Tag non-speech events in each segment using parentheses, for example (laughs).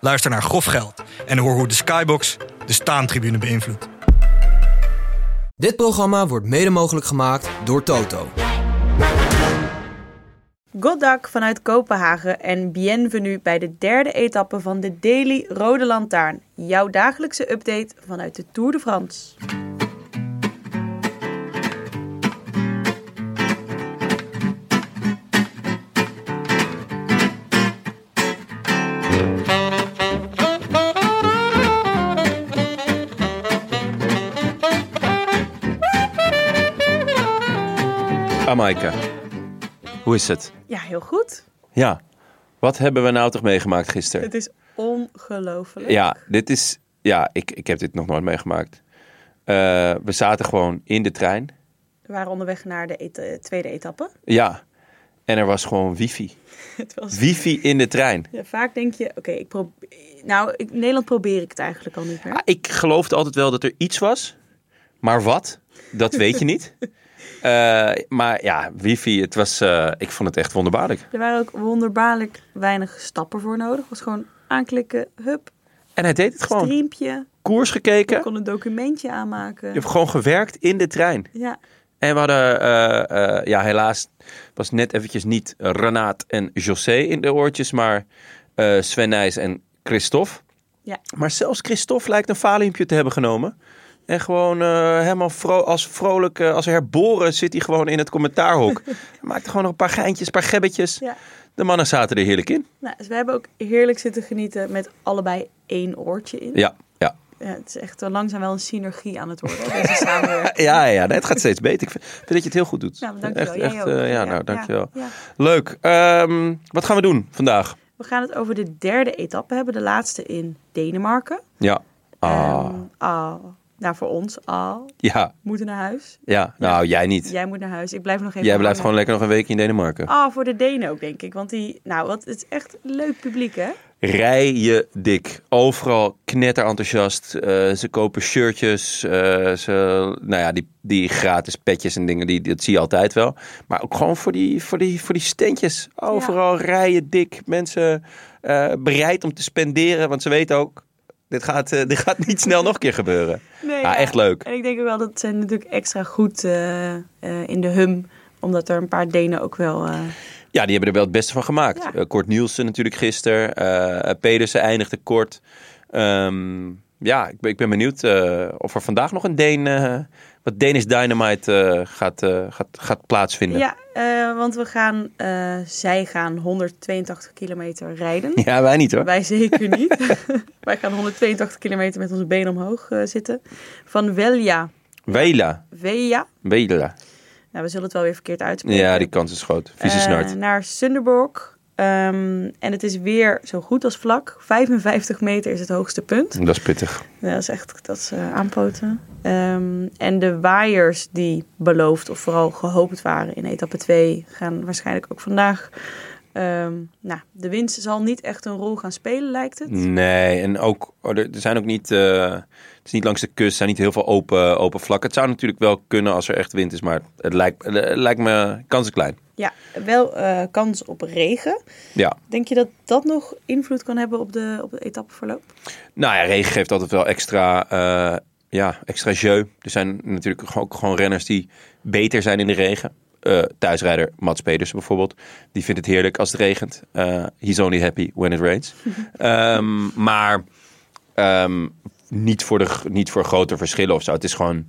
Luister naar Grof Geld en hoor hoe de Skybox de staantribune beïnvloedt. Dit programma wordt mede mogelijk gemaakt door Toto. Goddag vanuit Kopenhagen en bienvenue bij de derde etappe van de Daily Rode Lantaarn. Jouw dagelijkse update vanuit de Tour de France. Amaika, hoe is het? Ja, heel goed. Ja, wat hebben we nou toch meegemaakt gisteren? Het is ongelooflijk. Ja, dit is, ja, ik, ik heb dit nog nooit meegemaakt. Eh, we zaten gewoon in de trein. We waren onderweg naar de et- tweede etappe. Ja, en er was gewoon wifi. (laughs) Het was... Wifi in de trein. Ja, vaak denk je, oké, ik probeer... Nou, in Nederland probeer ik het eigenlijk al niet meer. Ah, Ik geloofde altijd wel dat er iets was, maar wat? Dat weet je niet. (laughs) Eh, maar ja, wifi, het was, eh, ik vond het echt wonderbaarlijk. Er waren ook wonderbaarlijk weinig stappen voor nodig. Het was gewoon aanklikken, hup, En hij deed het gewoon. streampje. Koers Je gekeken. kon een documentje aanmaken. Je hebt gewoon gewerkt in de trein. Ja, En we hadden, eh, ja, helaas was net eventjes niet Renaat en José in de oortjes, maar Sven Nijs en Christophe. Ja. Maar zelfs Christophe lijkt een valiumpje te hebben genomen. En gewoon eh, helemaal vro als vrolijk, eh, als herboren zit hij gewoon in het commentaarhok. (laughs) Hij maakte gewoon nog een paar geintjes, een paar gebbetjes. ja. De mannen zaten er heerlijk in. Nou, dus we hebben ook heerlijk zitten genieten met allebei één oortje in. Ja, ja. Ja, het is echt langzaam wel een synergie aan het worden, deze samenwerking. (laughs) Ja, ja, nee, het gaat steeds beter. Ik vind, vind dat je het heel goed doet. Ja, maar dankjewel. Echt, echt, eh, ja, nou, dankjewel. ja. Leuk. Ehm, wat gaan we doen vandaag? We gaan het over de derde etappe hebben, de laatste in Denemarken. Ja. Ah, Ehm, ah, nou, voor ons, ah, ja, moeten naar huis. ja. Nou, jij niet. Jij moet naar huis. Ik blijf nog even Jij blijft hangen. gewoon lekker nog een week in Denemarken. Ah, voor de Denen ook, denk ik. Want die, nou, wat, het is echt leuk publiek, hè? Rij je dik. Overal knetterenthousiast. Eh ze kopen shirtjes. eh, ze, nou ja, die, die gratis petjes en dingen, die, dat zie je altijd wel. Maar ook gewoon voor die, voor die, voor die steentjes. Overal rij je dik. Mensen eh, bereid om te spenderen. Want ze weten ook, dit gaat, eh, dit gaat niet snel nog een keer gebeuren. Nee, Ja, echt leuk. En ik denk ook wel dat ze natuurlijk extra goed eh, eh, in de hum, omdat er een paar Denen ook wel... Ja, die hebben er wel het beste van gemaakt. Ja. Kort Nielsen natuurlijk gisteren. Pedersen eindigde kort. Ehm, ja, ik ben, ik ben benieuwd eh, of er vandaag nog een Deen, eh, wat Danish Dynamite eh, gaat, gaat, gaat plaatsvinden. Ja, want we gaan, zij gaan 182 kilometer rijden. Ja, wij niet hoor. Wij zeker (laughs) niet. (laughs) Wij gaan 182 kilometer met onze benen omhoog zitten. Van Velja, Weila. Veja, Weila. nou, we zullen het wel weer verkeerd uitspreken. Ja, die kans is groot. Vieze snart. naar Sunderborg. Ehm, en het is weer zo goed als vlak. 55 meter is het hoogste punt. Dat is pittig. Ja, dat is echt dat is, eh, aanpoten. Ehm, en de waaiers die beloofd of vooral gehoopt waren in etappe 2 gaan waarschijnlijk ook vandaag. Ehm, nou, de wind zal niet echt een rol gaan spelen, lijkt het. Nee, en ook, oh, er, zijn ook niet, eh, het is niet langs de kust, er zijn niet heel veel open, open vlakken. Het zou natuurlijk wel kunnen als er echt wind is, maar het lijkt, het lijkt me kansen klein. Ja, wel eh, kans op regen. Ja. Denk je dat dat nog invloed kan hebben op de, op de etappeverloop? Nou ja, regen geeft altijd wel extra, eh, ja, extra jeu. Er zijn natuurlijk ook gewoon renners die beter zijn in de regen. Eh, thuisrijder Mats Pedersen bijvoorbeeld. Die vindt het heerlijk als het regent. He's only happy when it rains. (laughs) Ehm, maar ehm, niet, voor de, niet voor grote verschillen of zo. Het is gewoon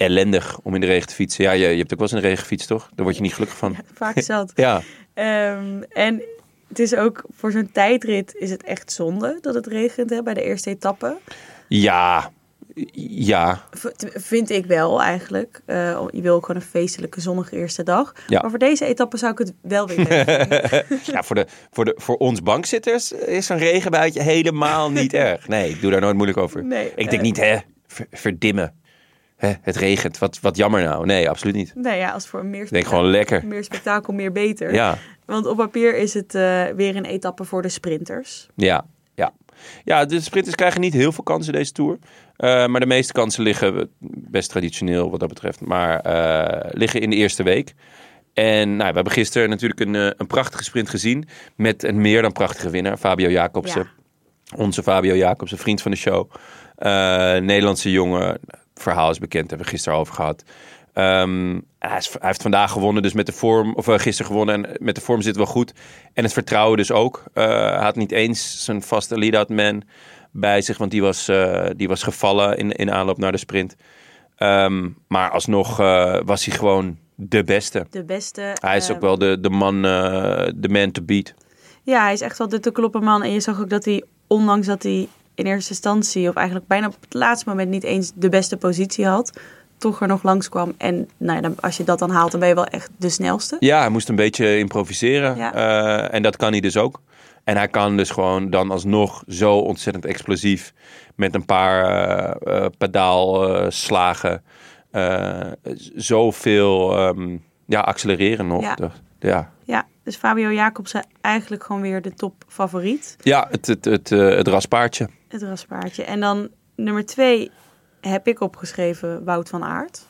ellendig om in de regen te fietsen. Ja, je, je hebt ook wel eens in de regen gefietst, toch? Daar word je niet gelukkig van. Vaak zat. (laughs) Ja, Ehm, en het is ook voor zo'n tijdrit is het echt zonde dat het regent hè, bij de eerste etappe. ja, Ja, Vind ik wel eigenlijk. Eh, je wil ook gewoon een feestelijke zonnige eerste dag. Ja. Maar voor deze etappe zou ik het wel weer (laughs) ja voor, de, voor, de, voor ons bankzitters is een regenbuitje helemaal niet (laughs) erg. Nee, ik doe daar nooit moeilijk over. Nee, ik denk eh, niet, hè, ver- verdimmen. Hè, het regent, wat, wat jammer nou. Nee, absoluut niet. Nou ja, als voor meer denk spektakel, gewoon lekker. meer spektakel, meer beter. Ja, Want op papier is het eh, weer een etappe voor de sprinters. ja, ja. Ja, de sprinters krijgen niet heel veel kansen deze Tour. Eh, maar de meeste kansen liggen best traditioneel wat dat betreft. Maar eh, liggen in de eerste week. En nou, we hebben gisteren natuurlijk een, een prachtige sprint gezien. Met een meer dan prachtige winnaar, Fabio Jacobsen. Onze Fabio Jacobsen, vriend van de show. Nederlandse jongen. Verhaal is bekend, hebben we gisteren over gehad. Ehm, hij, is- hij heeft vandaag gewonnen, dus met de vorm, of eh, gisteren gewonnen en met de vorm zit wel goed. En het vertrouwen dus ook. Eh, hij had niet eens zijn vaste lead-out man bij zich, want die was, eh, die was gevallen in, in aanloop naar de sprint. Ehm, maar alsnog eh, was hij gewoon de beste. De beste. Hij is eh, ook wel de, de man, eh, de man to beat. Ja, hij is echt wel de te kloppen man. En je zag ook dat hij, ondanks dat hij in eerste instantie, of eigenlijk bijna op het laatste moment niet eens de beste positie had, toch er nog langskwam. En nou ja, dan, als je dat dan haalt, dan ben je wel echt de snelste. Ja, hij moest een beetje improviseren. Ja. Eh, en dat kan hij dus ook. En hij kan dus gewoon dan alsnog zo ontzettend explosief met een paar eh, eh, pedaalslagen zoveel ehm, ja, accelereren nog. Ja. Ja. Ja, dus Fabio Jacobsen eigenlijk gewoon weer de topfavoriet. ja, het, het, het, het raspaardje. Het raspaardje. En dan nummer twee heb ik opgeschreven Wout van Aert.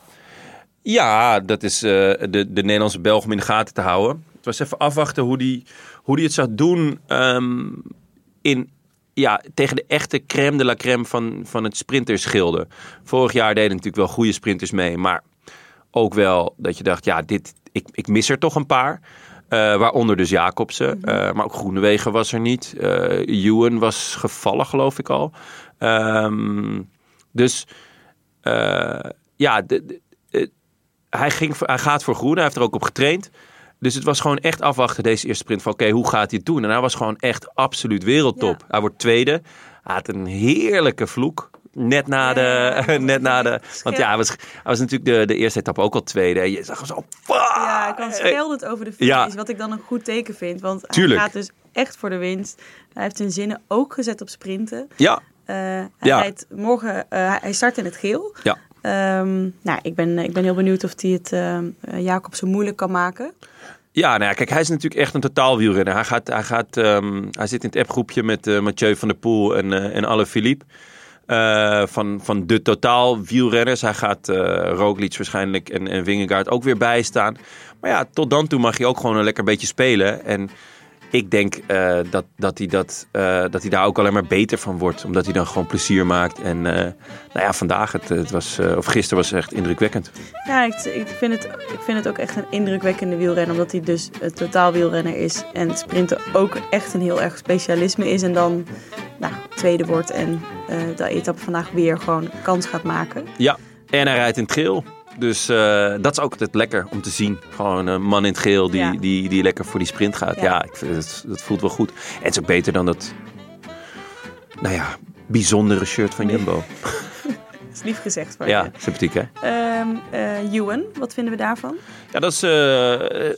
Ja, dat is eh, de, de Nederlandse Belg om in de gaten te houden. Het was even afwachten hoe die, hoe die het zou doen ehm, in, ja, tegen de echte crème de la crème van, van het sprinterschilde. Vorig jaar deden natuurlijk wel goede sprinters mee, maar ook wel dat je dacht, ja, dit, ik, ik mis er toch een paar. Eh, waaronder dus Jacobsen, eh, maar ook Groenewegen was er niet. Ewan was gevallen, geloof ik al. Ehm, dus ja, de, de- hij, ging, hij gaat voor groen. Hij heeft er ook op getraind. Dus het was gewoon echt afwachten deze eerste sprint. Van oké, hoe gaat hij het doen? En hij was gewoon echt absoluut wereldtop. Ja. Hij wordt tweede. Hij had een heerlijke vloek. Net na de... Ja, (laughs) net na de want ja, hij was, hij was natuurlijk de, de eerste etappe ook al tweede. En je zag hem zo... Ja, ik kan scheldend over de finish, Ja. wat ik dan een goed teken vind. Want Tuurlijk. hij gaat dus echt voor de winst. Hij heeft zijn zinnen ook gezet op sprinten. Ja, Eh, hij Ja. rijdt morgen, eh, hij start in het geel. ja. Ehm, nou, ik ben, ik ben heel benieuwd of hij het eh Jacobsen moeilijk kan maken. Ja, nou ja, kijk, hij is natuurlijk echt een totaal wielrenner. Hij, gaat, hij, gaat, ehm, hij zit in het appgroepje met Mathieu van der Poel en, eh en Alle Philippe. Eh, van, van de totaal wielrenners. Hij gaat Roglic waarschijnlijk en, en Wingegaard ook weer bijstaan. Maar ja, tot dan toe mag hij ook gewoon een lekker beetje spelen. En ik denk eh, dat, dat, hij dat, dat hij daar ook alleen maar beter van wordt. Omdat hij dan gewoon plezier maakt. En nou ja, vandaag, het, het was, of gisteren was het echt indrukwekkend. Ja, ik, vind het, ik vind het ook echt een indrukwekkende wielrenner. Omdat hij dus een totaal wielrenner is. En sprinten ook echt een heel erg specialisme is. En dan tweede wordt en eh, de etappe vandaag weer gewoon kans gaat maken. Ja, en hij rijdt in het geel. Dus eh, dat is ook altijd lekker om te zien. Gewoon een man in het geel die, Ja. die, die lekker voor die sprint gaat. Ja, Ja. ik vind dat voelt wel goed. En het is ook beter dan dat, nou ja, bijzondere shirt van Jumbo. Dat (laughs) is lief gezegd van Ja, sympathiek hè? Ewan, wat vinden we daarvan? Ja, dat is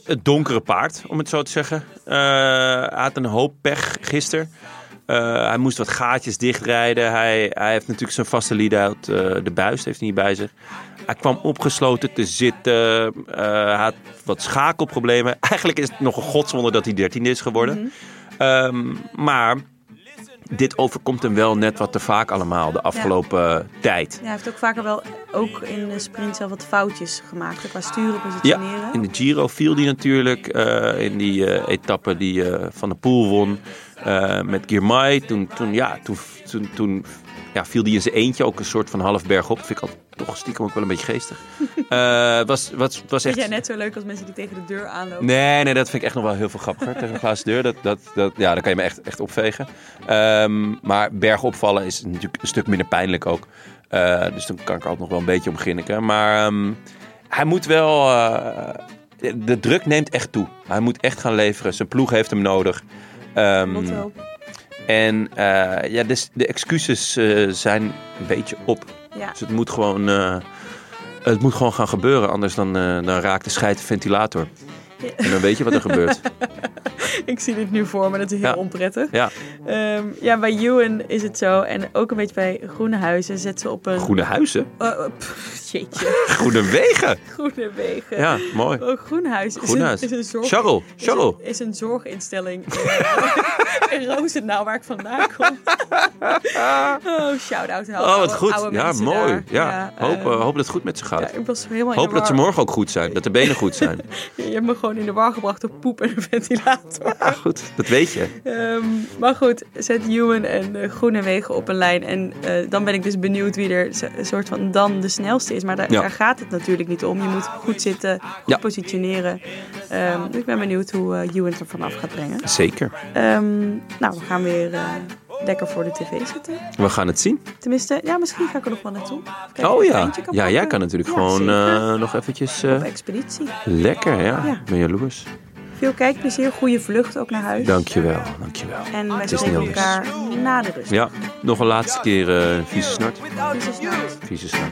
het donkere paard, om het zo te zeggen. Eh, hij had een hoop pech gisteren. Eh, hij moest wat gaatjes dichtrijden. Hij, hij heeft natuurlijk zijn vaste lead-out. eh, de buis heeft hij niet bij zich. Hij kwam opgesloten te zitten. Eh, hij had wat schakelproblemen. (laughs) Eigenlijk is het nog een godswonder dat hij dertiende is geworden. Ehm, maar dit overkomt hem wel net wat te vaak allemaal de afgelopen tijd. Ja, hij heeft ook vaker wel, ook in de sprint zelf wat foutjes gemaakt. Qua sturen, Ja, positioneren. in de Giro viel die natuurlijk. in die etappe die Van de Poel won. Eh, met Girmay. Toen, toen, ja, toen, toen, toen ja, viel die in zijn eentje ook een soort van half berg op. Vind ik al toch stiekem ook wel een beetje geestig. (laughs) Eh was, was, was Vind echt... jij net zo leuk als mensen die tegen de deur aanlopen? Nee, nee, dat vind ik echt nog wel heel veel grappiger. (laughs) Tegen een glazen deur, dat, dat, dat, ja, daar kan je me echt, echt opvegen. Ehm, maar bergop vallen is natuurlijk een stuk minder pijnlijk ook. Eh, dus dan kan ik altijd nog wel een beetje om grinniken. Maar ehm, hij moet wel... de druk neemt echt toe. Hij moet echt gaan leveren. Zijn ploeg heeft hem nodig. Lotto. en eh, ja, dus de excuses eh, zijn een beetje op. Ja. Dus het moet gewoon, eh, het moet gewoon gaan gebeuren. Anders dan, dan raakt de scheid de ventilator. En dan weet je wat er gebeurt. (laughs) Ik zie dit nu voor me, dat is heel Ja. onprettig. Ja, Ehm, ja, bij Ewan is het zo. En ook een beetje bij Groene Huizen zet ze op een... groene huizen, pff, jeetje, (laughs) groene wegen. Groene Wegen. Ja, mooi. Groenhuis is een, is een zorg... Charles, is een, is een zorginstelling in, (laughs) in Roosendaal, waar ik vandaan kom. (laughs) Oh, shout-out. Oh, wat goed. oude Ja, mooi. daar. Ja, hoop, eh, eh, hoop dat het goed met ze gaat. ja, ik was helemaal Hoop dat ze morgen ook goed zijn. Dat de benen goed zijn. Je hebt me gewoon in de war gebracht door poep en een ventilator. Ja, goed. Dat weet je. Ehm, maar goed, zet Ewan en uh, Groene Wegen op een lijn. En eh, dan ben ik dus benieuwd wie er een soort van dan de snelste is. Maar daar, Ja. daar gaat het natuurlijk niet om. Je moet goed zitten, goed Ja. positioneren. Ehm, dus ik ben benieuwd hoe eh Ewan het er vanaf gaat brengen. Zeker. Ehm, nou, we gaan weer eh, lekker voor de tv zitten. We gaan het zien. Tenminste, ja, misschien ga ik er nog wel naartoe. Oh ja. Ja, jij kan natuurlijk Ja, gewoon eh, nog eventjes... eh, Op expeditie. lekker, ja. Ja. Ben jaloers. Veel kijkplezier, goede vlucht ook naar huis. Dankjewel, dankjewel. En wij spreken elkaar na de rust. Ja, nog een laatste keer eh vieze snart. Vieze snart. Vieze snart.